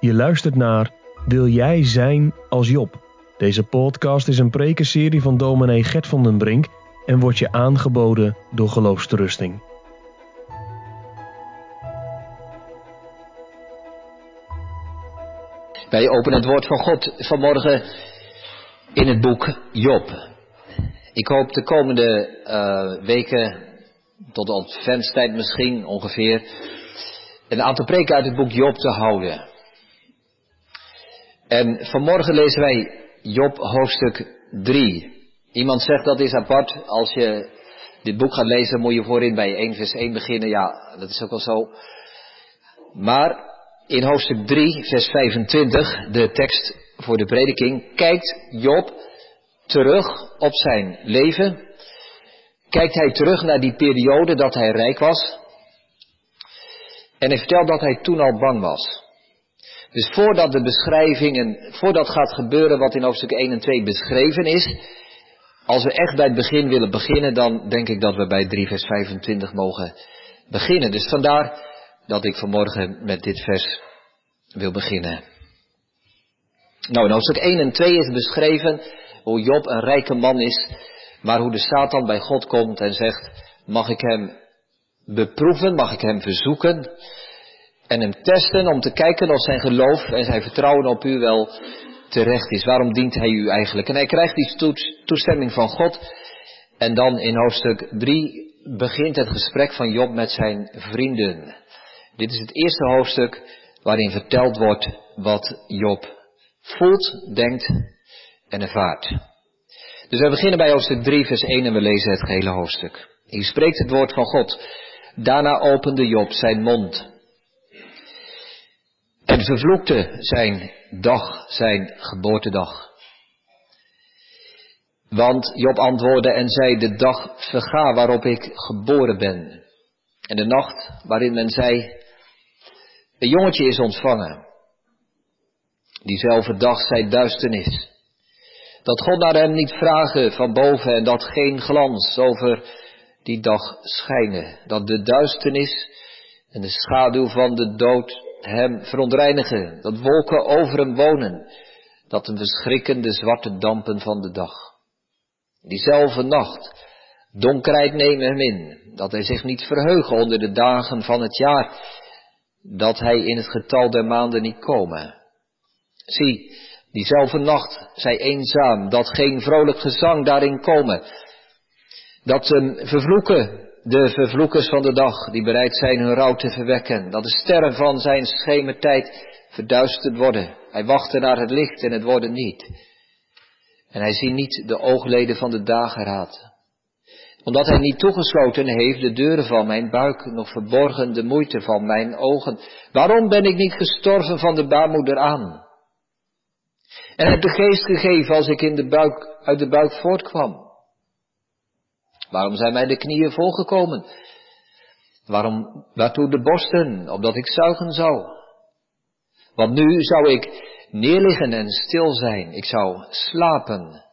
Je luistert naar Wil jij zijn als Job? Deze podcast is een prekenserie van dominee Gert van den Brink en wordt je aangeboden door Geloofsterusting. Wij openen het woord van God vanmorgen in het boek Job. Ik hoop de komende uh, weken, tot adventstijd misschien ongeveer, een aantal preken uit het boek Job te houden. En vanmorgen lezen wij Job hoofdstuk 3. Iemand zegt dat is apart. Als je dit boek gaat lezen, moet je voorin bij 1 vers 1 beginnen. Ja, dat is ook wel zo. Maar in hoofdstuk 3, vers 25, de tekst voor de prediking, kijkt Job terug op zijn leven. Kijkt hij terug naar die periode dat hij rijk was. En hij vertelt dat hij toen al bang was. Dus voordat de beschrijvingen, voordat gaat gebeuren wat in hoofdstuk 1 en 2 beschreven is, als we echt bij het begin willen beginnen, dan denk ik dat we bij 3 vers 25 mogen beginnen. Dus vandaar dat ik vanmorgen met dit vers wil beginnen. Nou, in hoofdstuk 1 en 2 is beschreven hoe Job een rijke man is, maar hoe de Satan bij God komt en zegt, mag ik hem beproeven, mag ik hem verzoeken en hem testen om te kijken of zijn geloof en zijn vertrouwen op u wel terecht is. Waarom dient hij u eigenlijk? En hij krijgt die toestemming van God. En dan in hoofdstuk 3 begint het gesprek van Job met zijn vrienden. Dit is het eerste hoofdstuk waarin verteld wordt wat Job voelt, denkt en ervaart. Dus we beginnen bij hoofdstuk 3, vers 1 en we lezen het gehele hoofdstuk. Hier spreekt het woord van God. Daarna opende Job zijn mond. En vervloekte zijn dag, zijn geboortedag. Want Job antwoordde en zei, de dag verga waarop ik geboren ben. En de nacht waarin men zei, een jongetje is ontvangen. Diezelfde dag zij duisternis. Dat God naar hem niet vragen van boven en dat geen glans over die dag schijnen. Dat de duisternis en de schaduw van de dood hem verontreinigen. Dat wolken over hem wonen. Dat hem verschrikken de zwarte dampen van de dag. Diezelfde nacht, donkerheid nemen hem in. Dat hij zich niet verheugen onder de dagen van het jaar. Dat hij in het getal der maanden niet komen. Zie, diezelfde nacht zij eenzaam, dat geen vrolijk gezang daarin komen. Dat hem vervloeken de vervloekers van de dag, die bereid zijn hun rouw te verwekken, dat de sterren van zijn schemertijd verduisterd worden. Hij wachtte naar het licht en het worden niet. En hij ziet niet de oogleden van de dageraad. Omdat hij niet toegesloten heeft de deuren van mijn buik, nog verborgen de moeite van mijn ogen. Waarom ben ik niet gestorven van de baarmoeder aan? En heb de geest gegeven als ik in de buik, uit de buik voortkwam. Waarom zijn mij de knieën volgekomen? Waarom, waartoe de borsten, opdat ik zuigen zou? Want nu zou ik neerliggen en stil zijn, ik zou slapen.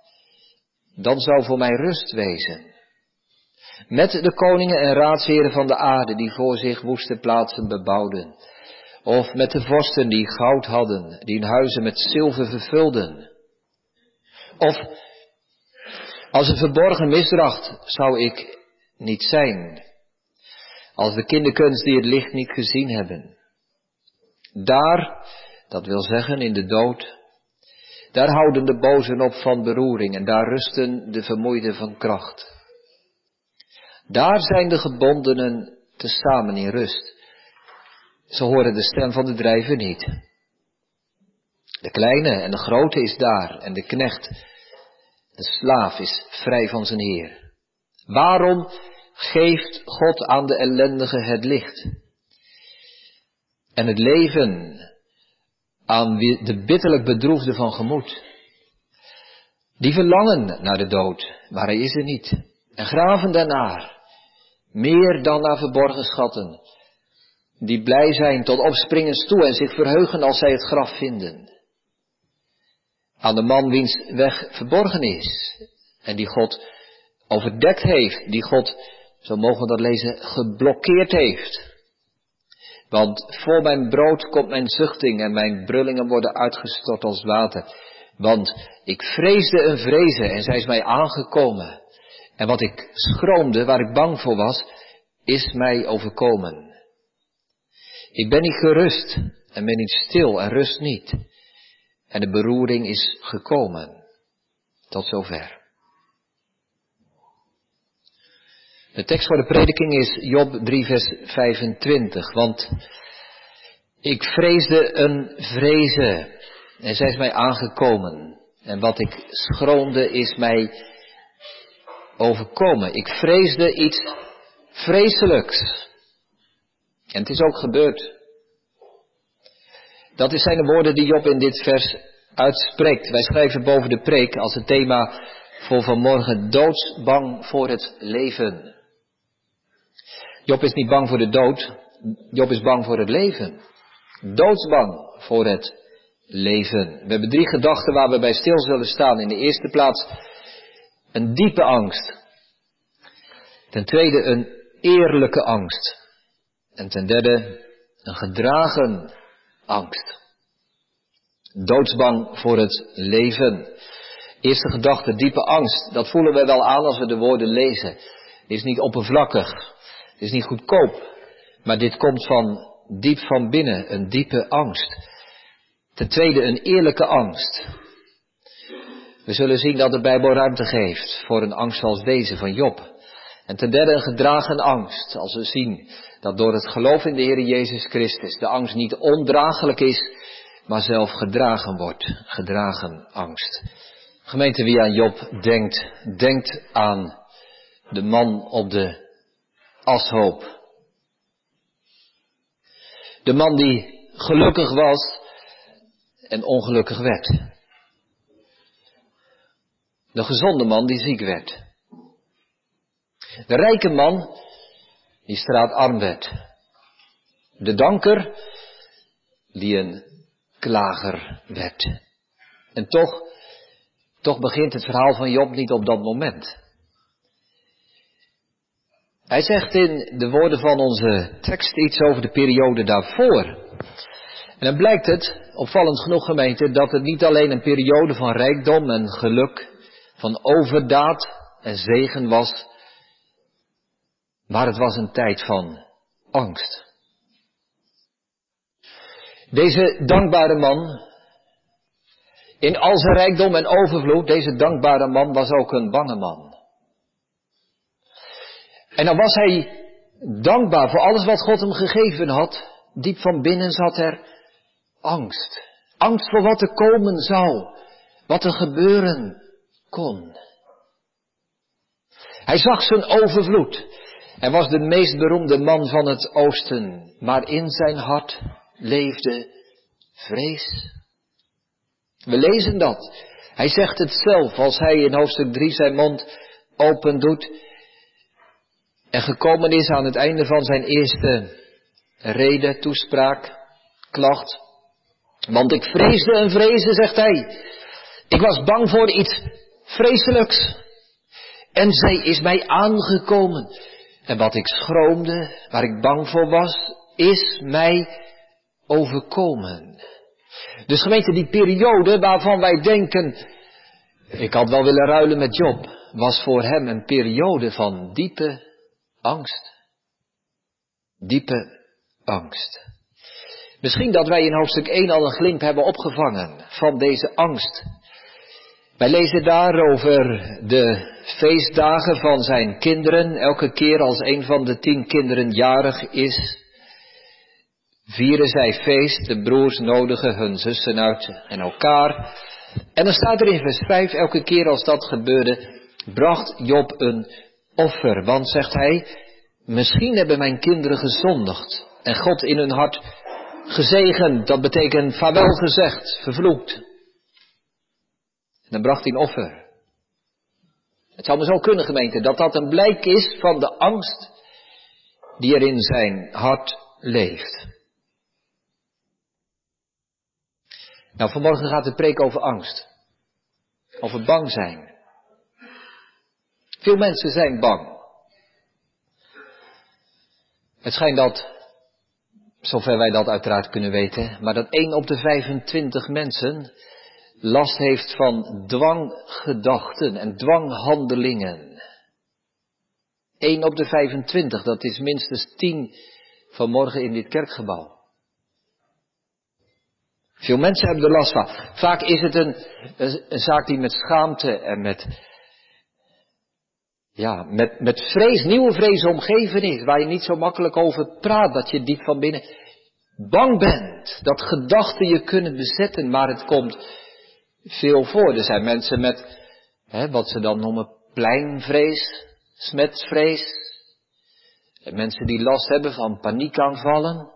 Dan zou voor mij rust wezen. Met de koningen en raadsheren van de aarde die voor zich woeste plaatsen bebouwden. Of met de vorsten die goud hadden, die hun huizen met zilver vervulden. Of als een verborgen misdracht zou ik niet zijn. Als de kinderkunst die het licht niet gezien hebben. Daar, dat wil zeggen in de dood, daar houden de bozen op van beroering en daar rusten de vermoeiden van kracht. Daar zijn de gebondenen tezamen in rust. Ze horen de stem van de drijver niet. De kleine en de grote is daar en de knecht de slaaf is vrij van zijn Heer. Waarom geeft God aan de ellendige het licht? En het leven aan de bitterlijk bedroefde van gemoed. Die verlangen naar de dood, maar hij is er niet. En graven daarnaar, meer dan naar verborgen schatten. Die blij zijn tot opspringens toe en zich verheugen als zij het graf vinden aan de man wiens weg verborgen is. En die God overdekt heeft, die God, zo mogen we dat lezen, geblokkeerd heeft. Want voor mijn brood komt mijn zuchting en mijn brullingen worden uitgestort als water. Want ik vreesde een vrezen en zij is mij aangekomen. En wat ik schroomde, waar ik bang voor was, is mij overkomen. Ik ben niet gerust en ben niet stil en rust niet. En de beroering is gekomen. Tot zover. De tekst voor de prediking is Job 3 vers 25, want ik vreesde een vrezen en zij is mij aangekomen. En wat ik schroomde is mij overkomen. Ik vreesde iets vreselijks. En het is ook gebeurd. Dat zijn de woorden die Job in dit vers uitspreekt. Wij schrijven boven de preek als het thema voor vanmorgen doodsbang voor het leven. Job is niet bang voor de dood, Job is bang voor het leven. Doodsbang voor het leven. We hebben drie gedachten waar we bij stil zullen staan. In de eerste plaats een diepe angst. Ten tweede een eerlijke angst. En ten derde een gedragen angst. Doodsbang voor het leven. Eerste gedachte, diepe angst. Dat voelen we wel aan als we de woorden lezen. Het is niet oppervlakkig. Het is niet goedkoop. Maar dit komt van diep van binnen, een diepe angst. Ten tweede een eerlijke angst. We zullen zien dat de Bijbel ruimte geeft voor een angst als deze van Job. En ten derde een gedragen angst, als we zien dat door het geloof in de Heer Jezus Christus de angst niet ondraaglijk is, maar zelf gedragen wordt. Gedragen angst. Gemeente, wie aan Job denkt, denkt aan de man op de ashoop. De man die gelukkig was en ongelukkig werd. De gezonde man die ziek werd. De rijke man die straatarm werd. De danker die een klager werd. En toch, toch begint het verhaal van Job niet op dat moment. Hij zegt in de woorden van onze tekst iets over de periode daarvoor. En dan blijkt het, opvallend genoeg gemeente, dat het niet alleen een periode van rijkdom en geluk, van overdaad en zegen was, maar het was een tijd van angst. Deze dankbare man, in al zijn rijkdom en overvloed, deze dankbare man was ook een bange man. En dan was hij dankbaar voor alles wat God hem gegeven had. Diep van binnen zat er angst. Angst voor wat er komen zou, wat er gebeuren kon. Hij zag zijn overvloed. Hij was de meest beroemde man van het oosten, maar in zijn hart leefde vrees. We lezen dat. Hij zegt het zelf als hij in hoofdstuk 3 zijn mond open doet en gekomen is aan het einde van zijn eerste reden, toespraak, klacht. Want ik vreesde en vreesde, zegt hij. Ik was bang voor iets vreselijks. En zij is mij aangekomen. En wat ik schroomde, waar ik bang voor was, is mij overkomen. Dus gemeente, die periode waarvan wij denken, ik had wel willen ruilen met Job, was voor hem een periode van diepe angst. Diepe angst. Misschien dat wij in hoofdstuk 1 al een glimp hebben opgevangen van deze angst wij lezen daar over de feestdagen van zijn kinderen. Elke keer als een van de tien kinderen jarig is, vieren zij feest. De broers nodigen hun zussen uit en elkaar. En dan staat er in vers 5, elke keer als dat gebeurde, bracht Job een offer. Want, zegt hij, misschien hebben mijn kinderen gezondigd en God in hun hart gezegend. Dat betekent vaarwel gezegd, vervloekt dan bracht hij een offer. Het zou maar zo kunnen, gemeente, dat dat een blijk is van de angst die er in zijn hart leeft. Nou, vanmorgen gaat de preek over angst. Over bang zijn. Veel mensen zijn bang. Het schijnt dat zover wij dat uiteraard kunnen weten, maar dat 1 op de 25 mensen last heeft van dwanggedachten en dwanghandelingen. 1 op de 25, dat is minstens 10 vanmorgen in dit kerkgebouw. Veel mensen hebben er last van. Vaak is het een, een, zaak die met schaamte en met, ja, met, met vrees, nieuwe vrees omgeven is, waar je niet zo makkelijk over praat, dat je diep van binnen bang bent, dat gedachten je kunnen bezetten, maar het komt veel voor. Er zijn mensen met, hè, wat ze dan noemen, pleinvrees, smetvrees. En mensen die last hebben van paniekaanvallen.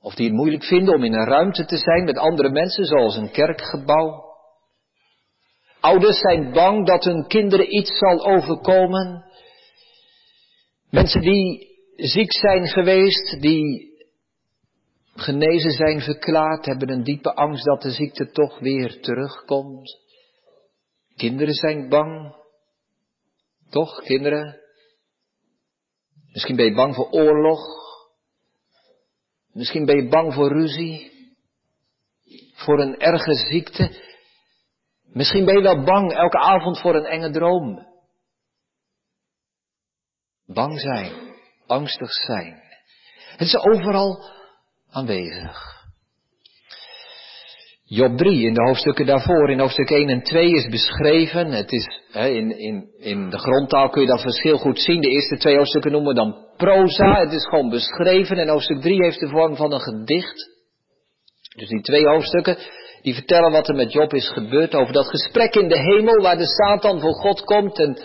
Of die het moeilijk vinden om in een ruimte te zijn met andere mensen, zoals een kerkgebouw. Ouders zijn bang dat hun kinderen iets zal overkomen. Mensen die ziek zijn geweest, die genezen zijn verklaard, hebben een diepe angst dat de ziekte toch weer terugkomt. Kinderen zijn bang. Toch, kinderen? Misschien ben je bang voor oorlog. Misschien ben je bang voor ruzie. Voor een erge ziekte. Misschien ben je wel bang elke avond voor een enge droom. Bang zijn, angstig zijn. Het is overal aanwezig. Job 3 in de hoofdstukken daarvoor, in hoofdstuk 1 en 2 is beschreven. Het is, in, in, in de grondtaal kun je dat verschil goed zien. De eerste twee hoofdstukken noemen we dan proza. Het is gewoon beschreven. En hoofdstuk 3 heeft de vorm van een gedicht. Dus die twee hoofdstukken, die vertellen wat er met Job is gebeurd. Over dat gesprek in de hemel waar de Satan voor God komt. En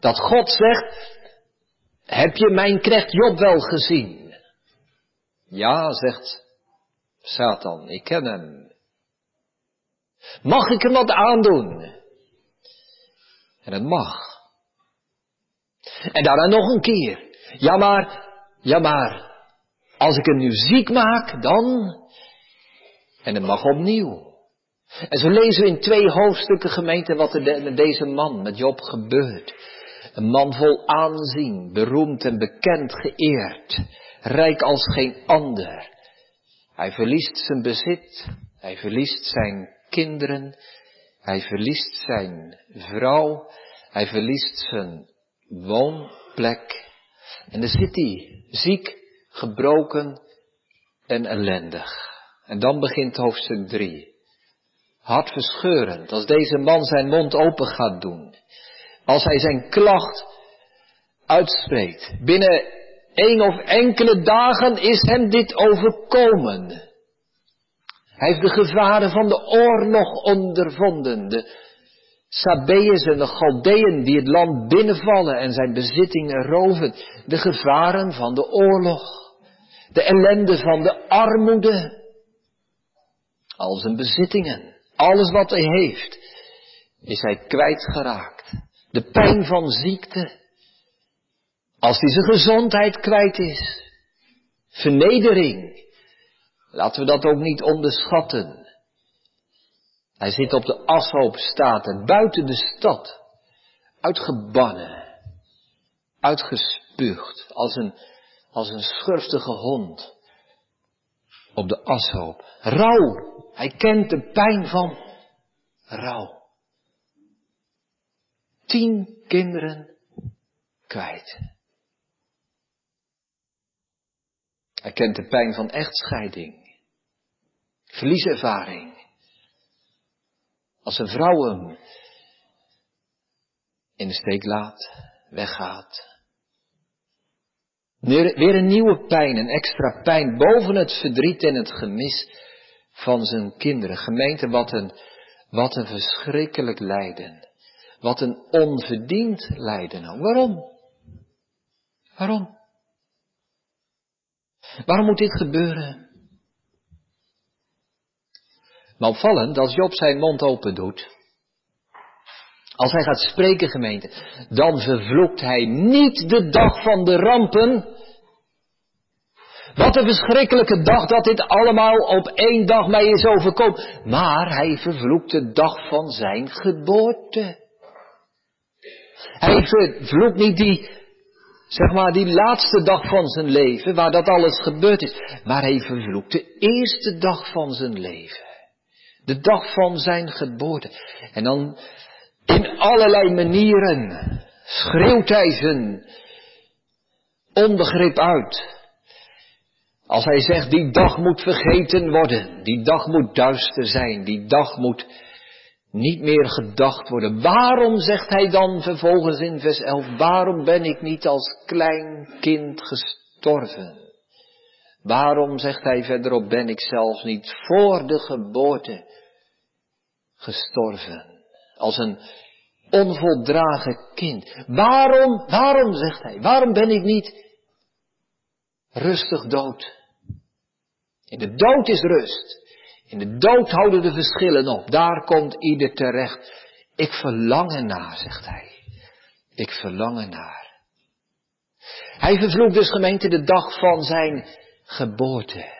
dat God zegt, heb je mijn knecht Job wel gezien? Ja, zegt Satan, ik ken hem. Mag ik hem wat aandoen? En het mag. En daarna nog een keer. Ja maar, ja maar, als ik hem nu ziek maak, dan... En het mag opnieuw. En zo lezen we in twee hoofdstukken gemeente wat er met deze man, met Job, gebeurt. Een man vol aanzien, beroemd en bekend, geëerd rijk als geen ander. Hij verliest zijn bezit, hij verliest zijn kinderen, hij verliest zijn vrouw, hij verliest zijn woonplek. En dan zit hij ziek, gebroken en ellendig. En dan begint hoofdstuk 3. Hartverscheurend, als deze man zijn mond open gaat doen. Als hij zijn klacht uitspreekt. Binnen een of enkele dagen is hem dit overkomen. Hij heeft de gevaren van de oorlog ondervonden. De Sabeërs en de Galdeën die het land binnenvallen en zijn bezittingen roven. De gevaren van de oorlog. De ellende van de armoede. Al zijn bezittingen. Alles wat hij heeft. Is hij kwijtgeraakt. De pijn van ziekte. Als hij zijn gezondheid kwijt is. Vernedering. Laten we dat ook niet onderschatten. Hij zit op de ashoop staten buiten de stad. Uitgebannen. Uitgespuugd. Als een, als een schurftige hond. Op de ashoop. Rouw. Hij kent de pijn van rouw. Tien kinderen kwijt. Hij kent de pijn van echtscheiding, verlieservaring. Als een vrouw hem in de steek laat, weggaat. Weer een nieuwe pijn, een extra pijn boven het verdriet en het gemis van zijn kinderen. Gemeente, wat een, wat een verschrikkelijk lijden. Wat een onverdiend lijden. Waarom? Waarom? Waarom moet dit gebeuren? Maar opvallend, als Job zijn mond open doet, als hij gaat spreken gemeente, dan vervloekt hij niet de dag van de rampen. Wat een verschrikkelijke dag dat dit allemaal op één dag mij is overkomen. Maar hij vervloekt de dag van zijn geboorte. Hij vervloekt niet die Zeg maar die laatste dag van zijn leven, waar dat alles gebeurd is. Maar hij vervloekt de eerste dag van zijn leven. De dag van zijn geboorte. En dan in allerlei manieren schreeuwt hij zijn onbegrip uit. Als hij zegt, die dag moet vergeten worden, die dag moet duister zijn, die dag moet niet meer gedacht worden. Waarom zegt hij dan vervolgens in vers 11, waarom ben ik niet als klein kind gestorven? Waarom, zegt hij verderop, ben ik zelfs niet voor de geboorte gestorven? Als een onvoldragen kind. Waarom, waarom, zegt hij, waarom ben ik niet rustig dood? In de dood is rust. In de dood houden de verschillen op. Daar komt ieder terecht. Ik verlang ernaar, zegt hij. Ik verlang ernaar. Hij vervloekt dus gemeente de dag van zijn geboorte.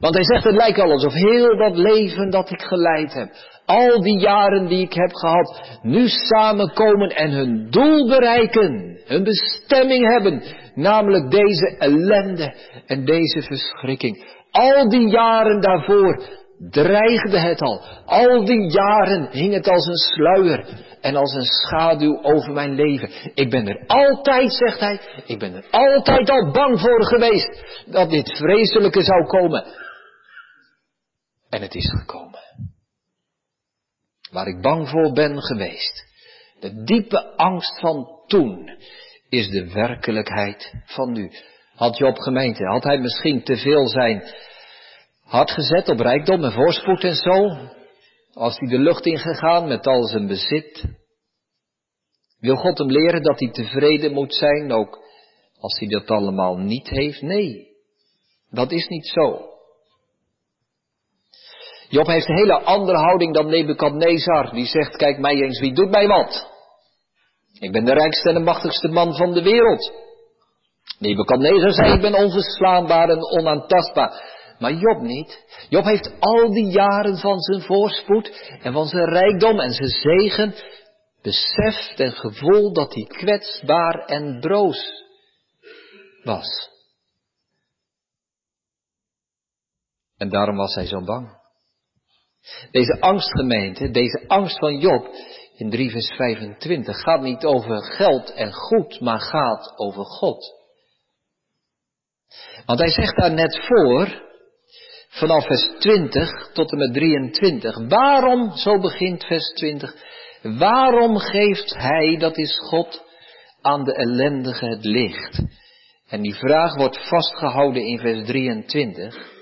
Want hij zegt, het lijkt al alsof heel dat leven dat ik geleid heb, al die jaren die ik heb gehad, nu samenkomen en hun doel bereiken, hun bestemming hebben, namelijk deze ellende en deze verschrikking. Al die jaren daarvoor dreigde het al. Al die jaren hing het als een sluier en als een schaduw over mijn leven. Ik ben er altijd, zegt hij, ik ben er altijd al bang voor geweest dat dit vreselijke zou komen. En het is gekomen. Waar ik bang voor ben geweest. De diepe angst van toen is de werkelijkheid van nu. Had Job gemeente, had hij misschien te veel zijn hart gezet op rijkdom en voorspoed en zo? Als hij de lucht ingegaan met al zijn bezit? Wil God hem leren dat hij tevreden moet zijn, ook als hij dat allemaal niet heeft? Nee, dat is niet zo. Job heeft een hele andere houding dan Nebukadnezar, die zegt, kijk mij eens, wie doet mij wat? Ik ben de rijkste en de machtigste man van de wereld. Nebukadnezar zei, ik ben onverslaanbaar en onaantastbaar. Maar Job niet. Job heeft al die jaren van zijn voorspoed en van zijn rijkdom en zijn zegen beseft en gevoel dat hij kwetsbaar en broos was. En daarom was hij zo bang. Deze angstgemeente, deze angst van Job in 3 vers 25 gaat niet over geld en goed, maar gaat over God. Want hij zegt daar net voor, vanaf vers 20 tot en met 23, waarom, zo begint vers 20, waarom geeft hij, dat is God, aan de ellendige het licht? En die vraag wordt vastgehouden in vers 23.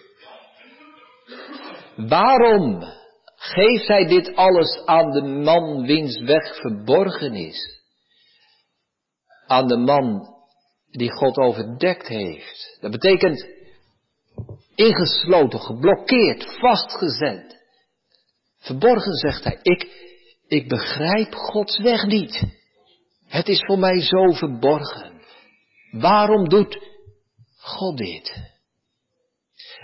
Waarom geeft hij dit alles aan de man wiens weg verborgen is? Aan de man die God overdekt heeft. Dat betekent ingesloten, geblokkeerd, vastgezet. Verborgen zegt hij, ik, ik begrijp Gods weg niet. Het is voor mij zo verborgen. Waarom doet God dit?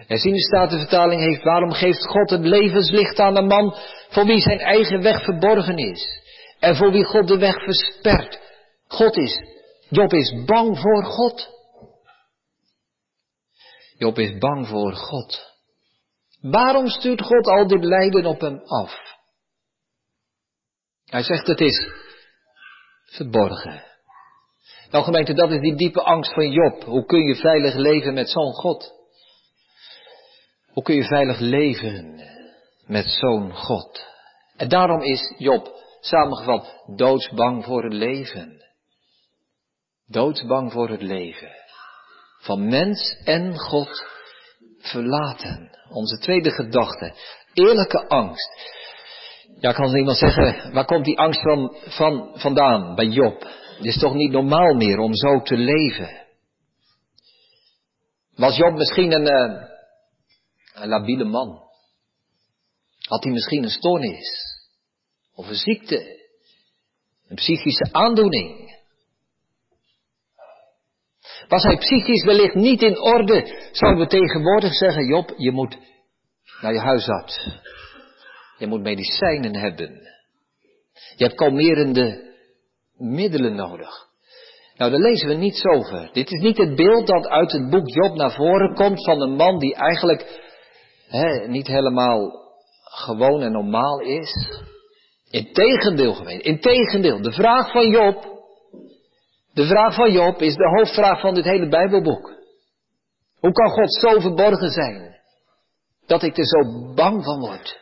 En zien de Statenvertaling heeft, waarom geeft God het levenslicht aan een man voor wie zijn eigen weg verborgen is? En voor wie God de weg verspert. God is, Job is bang voor God. Job is bang voor God. Waarom stuurt God al dit lijden op hem af? Hij zegt het is verborgen. Nou gemeente, dat is die diepe angst van Job. Hoe kun je veilig leven met zo'n God? Hoe kun je veilig leven met zo'n God? En daarom is Job samengevat doodsbang voor het leven. Doodsbang voor het leven. Van mens en God verlaten. Onze tweede gedachte. Eerlijke angst. Ja, kan iemand zeggen, waar komt die angst van, van, vandaan bij Job? Het is toch niet normaal meer om zo te leven? Was Job misschien een, uh, een labiele man? Had hij misschien een stoornis? Of een ziekte? Een psychische aandoening? Was hij psychisch wellicht niet in orde, zouden we tegenwoordig zeggen, Job, je moet naar je huisarts. Je moet medicijnen hebben. Je hebt kalmerende middelen nodig. Nou, daar lezen we niets over. Dit is niet het beeld dat uit het boek Job naar voren komt van een man die eigenlijk hè, niet helemaal gewoon en normaal is. Integendeel, gemeente. Integendeel. De vraag van Job. De vraag van Job is de hoofdvraag van dit hele Bijbelboek. Hoe kan God zo verborgen zijn? Dat ik er zo bang van word.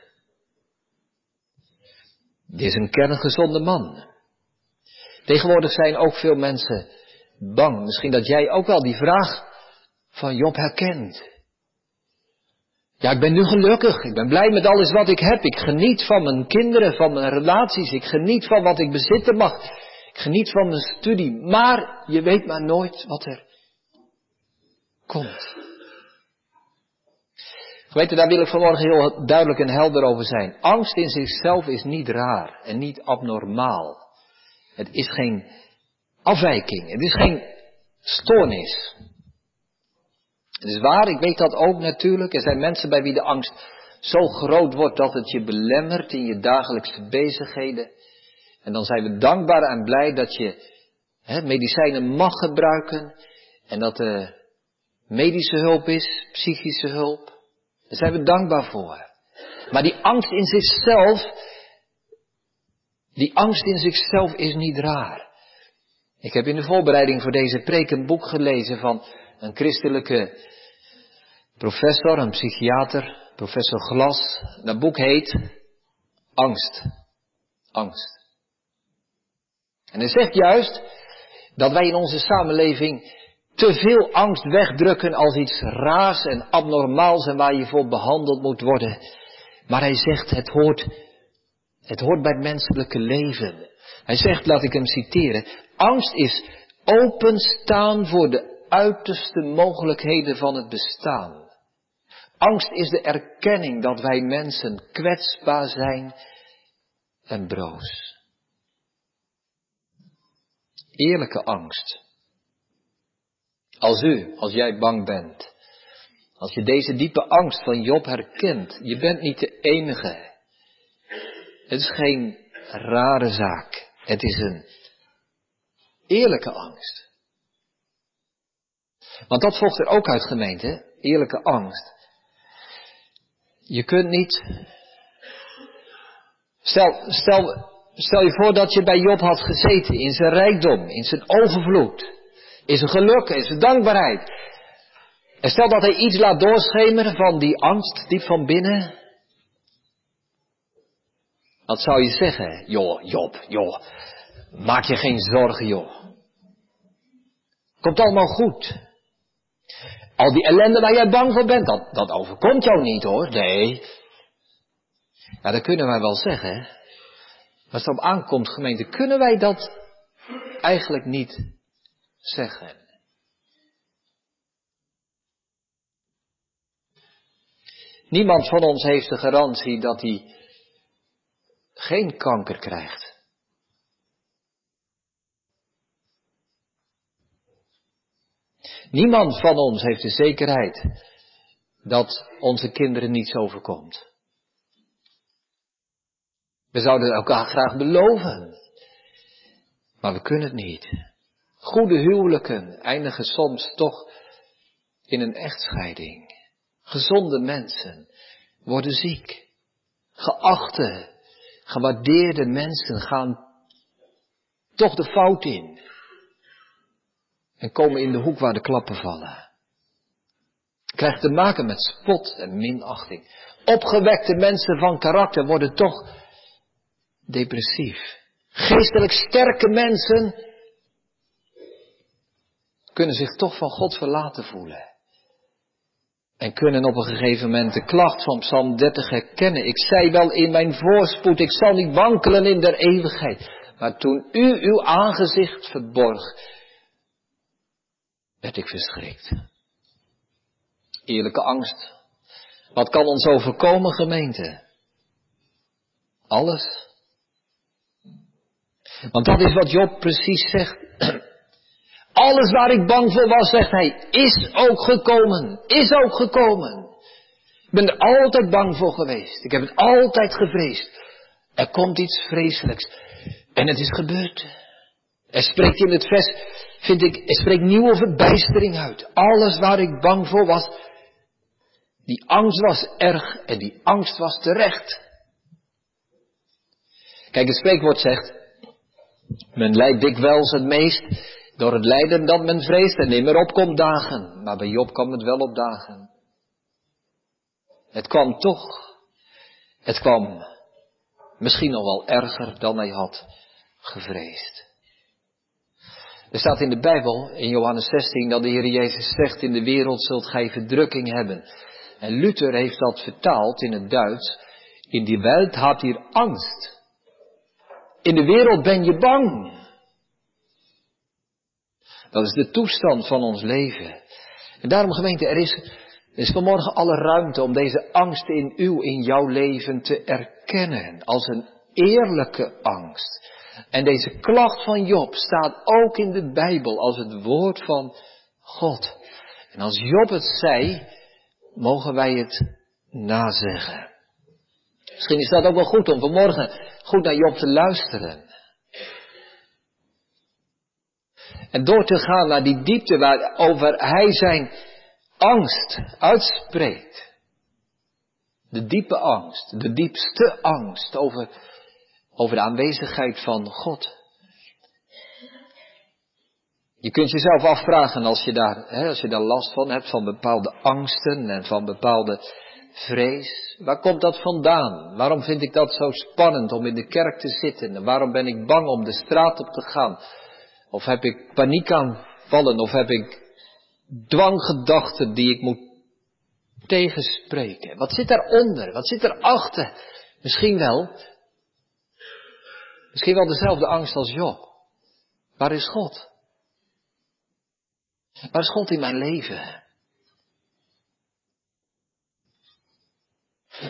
Dit is een kerngezonde man. Tegenwoordig zijn ook veel mensen bang. Misschien dat jij ook wel die vraag van Job herkent. Ja, ik ben nu gelukkig. Ik ben blij met alles wat ik heb. Ik geniet van mijn kinderen, van mijn relaties. Ik geniet van wat ik bezitten mag. Geniet van mijn studie. Maar je weet maar nooit wat er komt. Weet daar wil ik vanmorgen heel duidelijk en helder over zijn. Angst in zichzelf is niet raar en niet abnormaal. Het is geen afwijking. Het is geen stoornis. Het is waar, ik weet dat ook natuurlijk. Er zijn mensen bij wie de angst zo groot wordt dat het je belemmert in je dagelijkse bezigheden. En dan zijn we dankbaar en blij dat je hè, medicijnen mag gebruiken en dat er medische hulp is, psychische hulp. Daar zijn we dankbaar voor. Maar die angst in zichzelf, die angst in zichzelf is niet raar. Ik heb in de voorbereiding voor deze preek een boek gelezen van een christelijke professor, een psychiater, professor Glas. Dat boek heet Angst. Angst. En hij zegt juist dat wij in onze samenleving te veel angst wegdrukken als iets raars en abnormaals en waar je voor behandeld moet worden. Maar hij zegt het hoort, het hoort bij het menselijke leven. Hij zegt, laat ik hem citeren, angst is openstaan voor de uiterste mogelijkheden van het bestaan. Angst is de erkenning dat wij mensen kwetsbaar zijn en broos. Eerlijke angst. Als u, als jij bang bent, als je deze diepe angst van Job herkent, je bent niet de enige. Het is geen rare zaak. Het is een eerlijke angst. Want dat volgt er ook uit gemeente, eerlijke angst. Je kunt niet. Stel, stel, stel je voor dat je bij Job had gezeten in zijn rijkdom, in zijn overvloed, in zijn geluk, in zijn dankbaarheid. En stel dat hij iets laat doorschemeren van die angst diep van binnen. Wat zou je zeggen? Joh, Job, joh, maak je geen zorgen, joh. Komt allemaal goed. Al die ellende waar jij bang voor bent, dat, dat overkomt jou niet hoor. Nee. Ja, dat kunnen wij wel zeggen. Als het op aankomt, gemeente, kunnen wij dat eigenlijk niet zeggen. Niemand van ons heeft de garantie dat hij geen kanker krijgt. Niemand van ons heeft de zekerheid dat onze kinderen niets overkomt. We zouden elkaar graag beloven, maar we kunnen het niet. Goede huwelijken eindigen soms toch in een echtscheiding. Gezonde mensen worden ziek. Geachte, gewaardeerde mensen gaan toch de fout in en komen in de hoek waar de klappen vallen. Krijgt te maken met spot en minachting. Opgewekte mensen van karakter worden toch depressief. Geestelijk sterke mensen kunnen zich toch van God verlaten voelen. En kunnen op een gegeven moment de klacht van Psalm 30 herkennen. Ik zei wel in mijn voorspoed, ik zal niet wankelen in der eeuwigheid. Maar toen u uw aangezicht verborg, werd ik verschrikt. Eerlijke angst. Wat kan ons overkomen, gemeente? Alles. Want dat is wat Job precies zegt. Alles waar ik bang voor was, zegt hij, is ook gekomen. Is ook gekomen. Ik ben er altijd bang voor geweest. Ik heb het altijd gevreesd. Er komt iets vreselijks. En het is gebeurd. Er spreekt in het vers vind ik, er spreekt nieuwe verbijstering uit. Alles waar ik bang voor was, die angst was erg en die angst was terecht. Kijk, het spreekwoord zegt, men lijdt dikwijls het meest door het lijden dat men vreest en nimmer opkomt dagen. Maar bij Job kwam het wel op dagen. Het kwam toch. Het kwam misschien nog wel erger dan hij had gevreesd. Er staat in de Bijbel, in Johannes 16, dat de Heer Jezus zegt, in de wereld zult gij verdrukking hebben. En Luther heeft dat vertaald in het Duits, in die wereld had hier angst. In de wereld ben je bang. Dat is de toestand van ons leven. En daarom gemeente, er is, is vanmorgen alle ruimte om deze angst in uw, in jouw leven te erkennen. Als een eerlijke angst. En deze klacht van Job staat ook in de Bijbel als het woord van God. En als Job het zei, mogen wij het nazeggen. Misschien is dat ook wel goed om vanmorgen goed naar Job te luisteren. En door te gaan naar die diepte waarover hij zijn angst uitspreekt. De diepe angst, de diepste angst over, over de aanwezigheid van God. Je kunt jezelf afvragen als je daar, hè, als je daar last van hebt, van bepaalde angsten en van bepaalde vrees. Waar komt dat vandaan? Waarom vind ik dat zo spannend om in de kerk te zitten? En waarom ben ik bang om de straat op te gaan? Of heb ik paniekaanvallen? Of heb ik dwanggedachten die ik moet tegenspreken? Wat zit daaronder? Wat zit erachter? Misschien wel, misschien wel dezelfde angst als Job. Waar is God? Waar is God in mijn leven?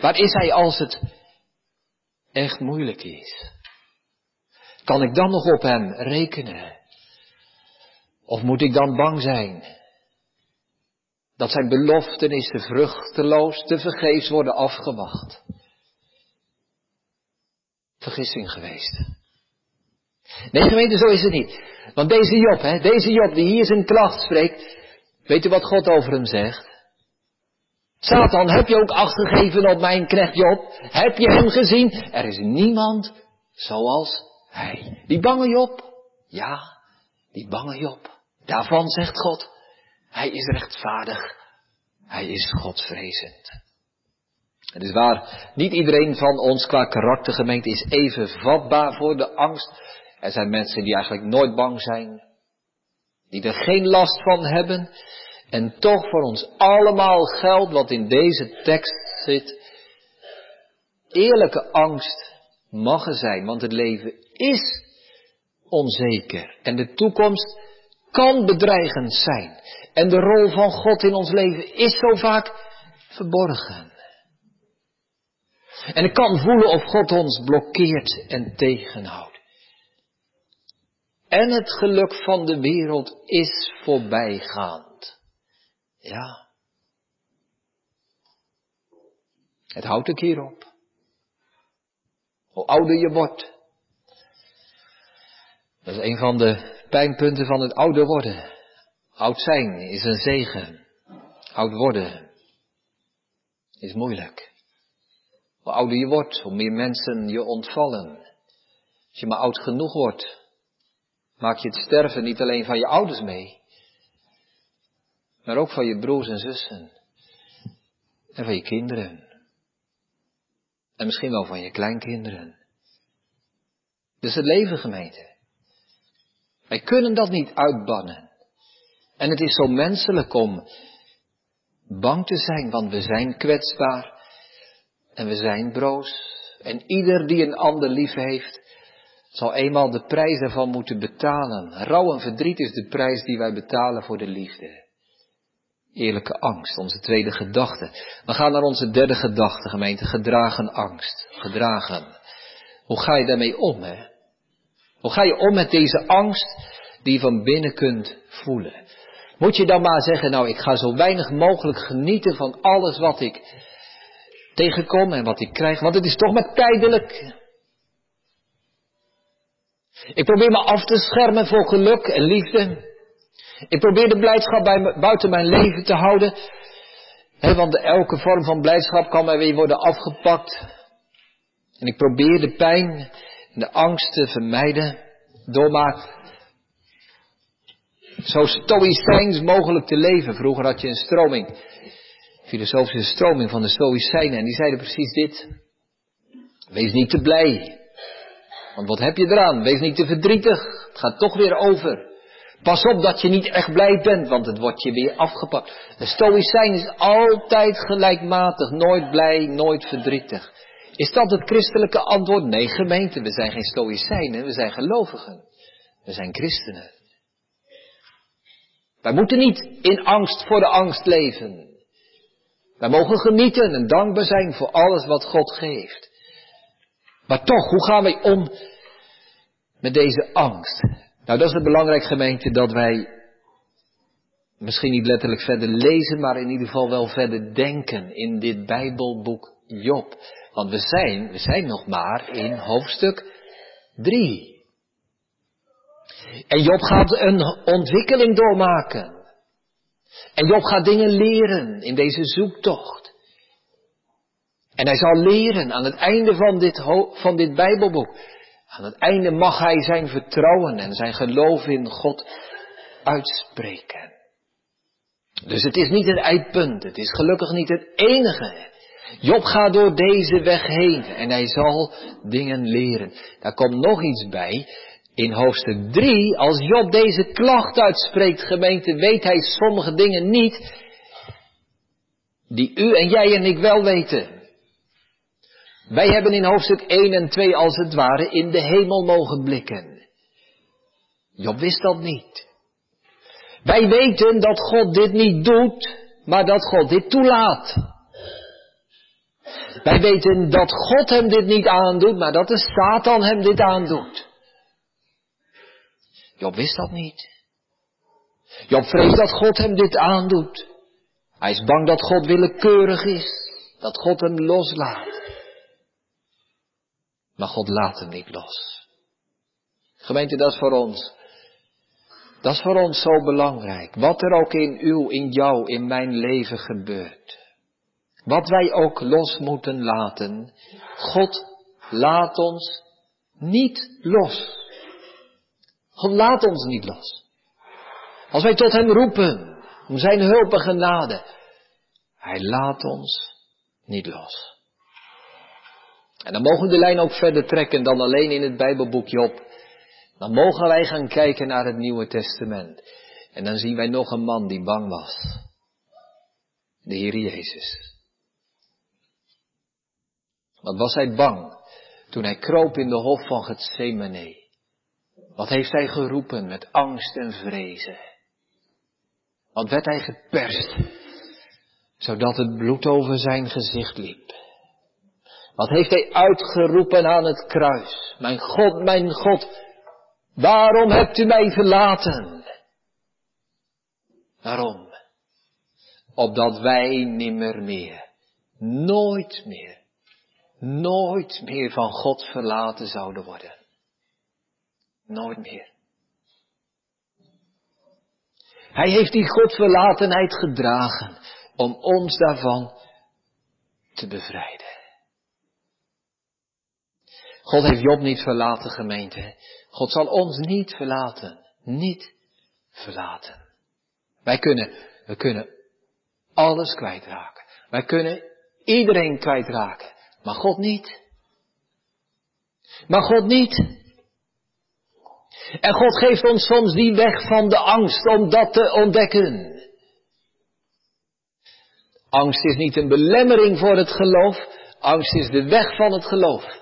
Waar is Hij als het echt moeilijk is? Kan ik dan nog op Hem rekenen? Of moet ik dan bang zijn dat Zijn beloftenissen vruchteloos te vergeefs worden afgewacht? Vergissing geweest. Nee, gemeente, zo is het niet. Want deze Job, hè, deze Job die hier zijn klacht spreekt, weet u wat God over hem zegt? Satan, heb je ook acht gegeven op mijn knecht Job? Heb je hem gezien? Er is niemand zoals hij. Die bange Job? Ja, die bange Job. Daarvan zegt God, hij is rechtvaardig. Hij is Godvrezend. Het is waar, niet iedereen van ons qua karaktergemeente is even vatbaar voor de angst. Er zijn mensen die eigenlijk nooit bang zijn, die er geen last van hebben. En toch voor ons allemaal geldt wat in deze tekst zit. Eerlijke angst mag er zijn, want het leven is onzeker. En de toekomst kan bedreigend zijn. En de rol van God in ons leven is zo vaak verborgen. En ik kan voelen of God ons blokkeert en tegenhoudt. En het geluk van de wereld is voorbijgaand. Ja. Het houdt een keer op. Hoe ouder je wordt. Dat is een van de pijnpunten van het ouder worden. Oud zijn is een zegen. Oud worden is moeilijk. Hoe ouder je wordt, hoe meer mensen je ontvallen. Als je maar oud genoeg wordt, maak je het sterven niet alleen van je ouders mee, maar ook van je broers en zussen. En van je kinderen. En misschien wel van je kleinkinderen. Dus het leven gemeente. Wij kunnen dat niet uitbannen. En het is zo menselijk om bang te zijn, want we zijn kwetsbaar en we zijn broos. En ieder die een ander lief heeft, zal eenmaal de prijs ervan moeten betalen. Rouw en verdriet is de prijs die wij betalen voor de liefde. Eerlijke angst, onze tweede gedachte. We gaan naar onze derde gedachte, gemeente. Gedragen angst. Gedragen. Hoe ga je daarmee om, hè? Hoe ga je om met deze angst die je van binnen kunt voelen? Moet je dan maar zeggen, nou, ik ga zo weinig mogelijk genieten van alles wat ik tegenkom en wat ik krijg, want het is toch maar tijdelijk. Ik probeer me af te schermen voor geluk en liefde. Ik probeer de blijdschap buiten mijn leven te houden. Want elke vorm van blijdschap kan mij weer worden afgepakt. En ik probeer de pijn en de angst te vermijden door maar zo stoïcijns mogelijk te leven. Vroeger had je een stroming, filosofische stroming van de stoïcijnen en die zeiden precies dit. Wees niet te blij. Want wat heb je eraan? Wees niet te verdrietig. Het gaat toch weer over. Pas op dat je niet echt blij bent, want het wordt je weer afgepakt. De stoïcijn is altijd gelijkmatig, nooit blij, nooit verdrietig. Is dat het christelijke antwoord? Nee, gemeente, we zijn geen stoïcijnen, we zijn gelovigen. We zijn christenen. Wij moeten niet in angst voor de angst leven. Wij mogen genieten en dankbaar zijn voor alles wat God geeft. Maar toch, hoe gaan wij om met deze angst? Nou, dat is het belangrijk gemeente dat wij misschien niet letterlijk verder lezen, maar in ieder geval wel verder denken in dit Bijbelboek Job. Want we zijn, we zijn nog maar in hoofdstuk 3. En Job gaat een ontwikkeling doormaken. En Job gaat dingen leren in deze zoektocht. En hij zal leren aan het einde van dit, van dit Bijbelboek. Aan het einde mag hij zijn vertrouwen en zijn geloof in God uitspreken. Dus het is niet het eindpunt. Het is gelukkig niet het enige. Job gaat door deze weg heen en hij zal dingen leren. Daar komt nog iets bij. In hoofdstuk 3, als Job deze klacht uitspreekt, gemeente, weet hij sommige dingen niet die u en jij en ik wel weten. Wij hebben in hoofdstuk 1 en 2 als het ware in de hemel mogen blikken. Job wist dat niet. Wij weten dat God dit niet doet, maar dat God dit toelaat. Wij weten dat God hem dit niet aandoet, maar dat de Satan hem dit aandoet. Job wist dat niet. Job vreest dat God hem dit aandoet. Hij is bang dat God willekeurig is, dat God hem loslaat. Maar God laat hem niet los. Gemeente, dat is voor ons. Dat is voor ons zo belangrijk. Wat er ook in uw, in jou, in mijn leven gebeurt. Wat wij ook los moeten laten. God laat ons niet los. God laat ons niet los. Als wij tot Hem roepen om Zijn hulp en genade. Hij laat ons niet los. En dan mogen we de lijn ook verder trekken dan alleen in het Bijbelboek Job. Dan mogen wij gaan kijken naar het Nieuwe Testament. En dan zien wij nog een man die bang was. De Heer Jezus. Wat was hij bang toen hij kroop in de hof van Gethsemane? Wat heeft hij geroepen met angst en vrezen? Wat werd hij geperst, zodat het bloed over zijn gezicht liep? Wat heeft hij uitgeroepen aan het kruis? Mijn God, mijn God, waarom hebt u mij verlaten? Waarom? Opdat wij nimmer meer, nooit meer, nooit meer van God verlaten zouden worden. Nooit meer. Hij heeft die Godverlatenheid gedragen om ons daarvan te bevrijden. God heeft Job niet verlaten, gemeente. God zal ons niet verlaten. Niet verlaten. Wij kunnen, we kunnen alles kwijtraken. Wij kunnen iedereen kwijtraken. Maar God niet. Maar God niet. En God geeft ons soms die weg van de angst om dat te ontdekken. Angst is niet een belemmering voor het geloof. Angst is de weg van het geloof.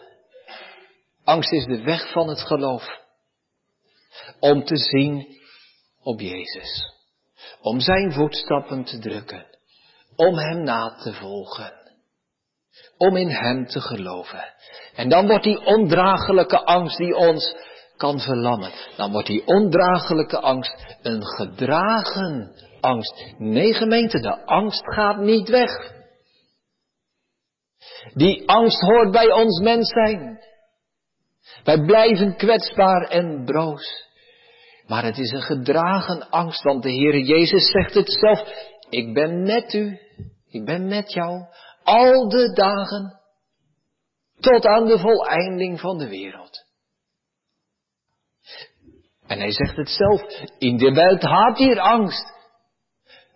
Angst is de weg van het geloof. Om te zien op Jezus. Om zijn voetstappen te drukken. Om hem na te volgen. Om in hem te geloven. En dan wordt die ondraaglijke angst die ons kan verlammen. Dan wordt die ondraaglijke angst een gedragen angst. Nee gemeente, de angst gaat niet weg. Die angst hoort bij ons mens zijn. Wij blijven kwetsbaar en broos. Maar het is een gedragen angst, want de Heere Jezus zegt het zelf. Ik ben met u, ik ben met jou, al de dagen, tot aan de voleinding van de wereld. En hij zegt het zelf, in de wereld haat hier angst.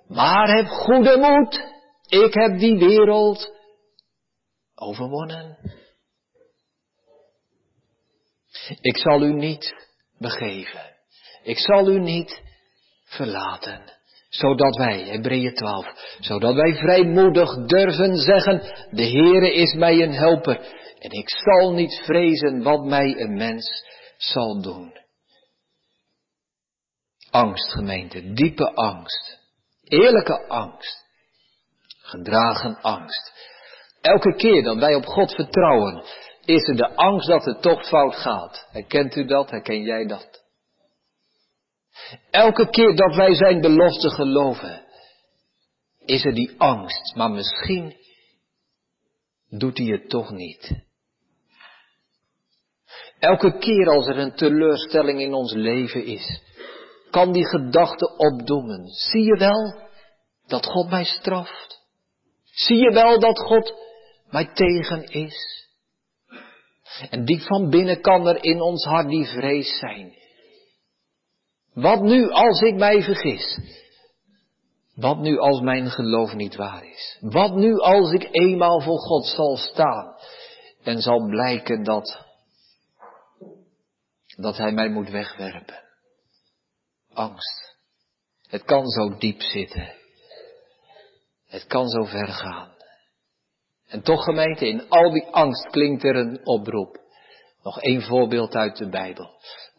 Maar heb goede moed, ik heb die wereld overwonnen. Ik zal u niet begeven. Ik zal u niet verlaten. Zodat wij, Hebreeën 12, zodat wij vrijmoedig durven zeggen, de Heere is mij een helper en ik zal niet vrezen wat mij een mens zal doen. Angst, gemeente, diepe angst, eerlijke angst, gedragen angst. Elke keer dat wij op God vertrouwen, is er de angst dat het toch fout gaat. Herkent u dat? Herken jij dat? Elke keer dat wij zijn belofte geloven, is er die angst, maar misschien doet hij het toch niet. Elke keer als er een teleurstelling in ons leven is, kan die gedachte opdoemen. Zie je wel dat God mij straft? Zie je wel dat God mij tegen is? En diep van binnen kan er in ons hart die vrees zijn. Wat nu als ik mij vergis? Wat nu als mijn geloof niet waar is? Wat nu als ik eenmaal voor God zal staan en zal blijken dat, dat Hij mij moet wegwerpen? Angst. Het kan zo diep zitten. Het kan zo ver gaan. En toch gemeente, in al die angst klinkt er een oproep. Nog één voorbeeld uit de Bijbel.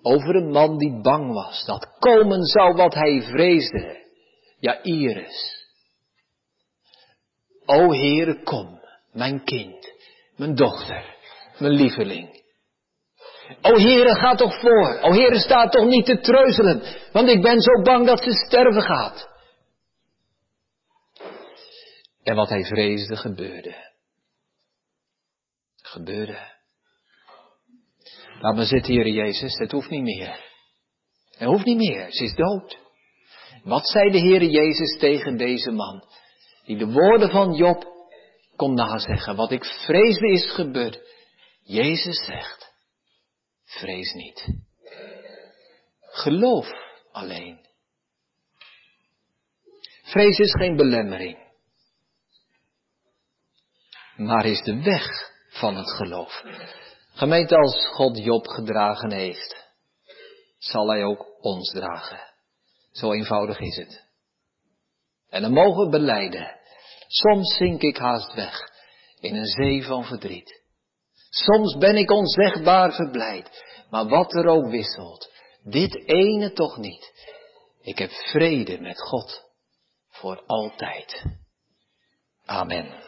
Over een man die bang was dat komen zou wat hij vreesde. Ja, Iris. O Heere, kom, mijn kind, mijn dochter, mijn lieveling. O Heere, ga toch voor. O Heere, sta toch niet te treuzelen, want ik ben zo bang dat ze sterven gaat. En wat hij vreesde gebeurde. Gebeurde. Laat me zitten, Heer Jezus, het hoeft niet meer. Het hoeft niet meer, ze is dood. Wat zei de Heer Jezus tegen deze man, die de woorden van Job kon nazeggen, wat ik vreesde is gebeurd. Jezus zegt, vrees niet. Geloof alleen. Vrees is geen belemmering, maar is de weg van het geloof. Gemeente, als God Job gedragen heeft, zal hij ook ons dragen. Zo eenvoudig is het. En dan mogen we beleiden. Soms zink ik haast weg in een zee van verdriet. Soms ben ik onzegbaar verblijd. Maar wat er ook wisselt, dit ene toch niet. Ik heb vrede met God voor altijd. Amen.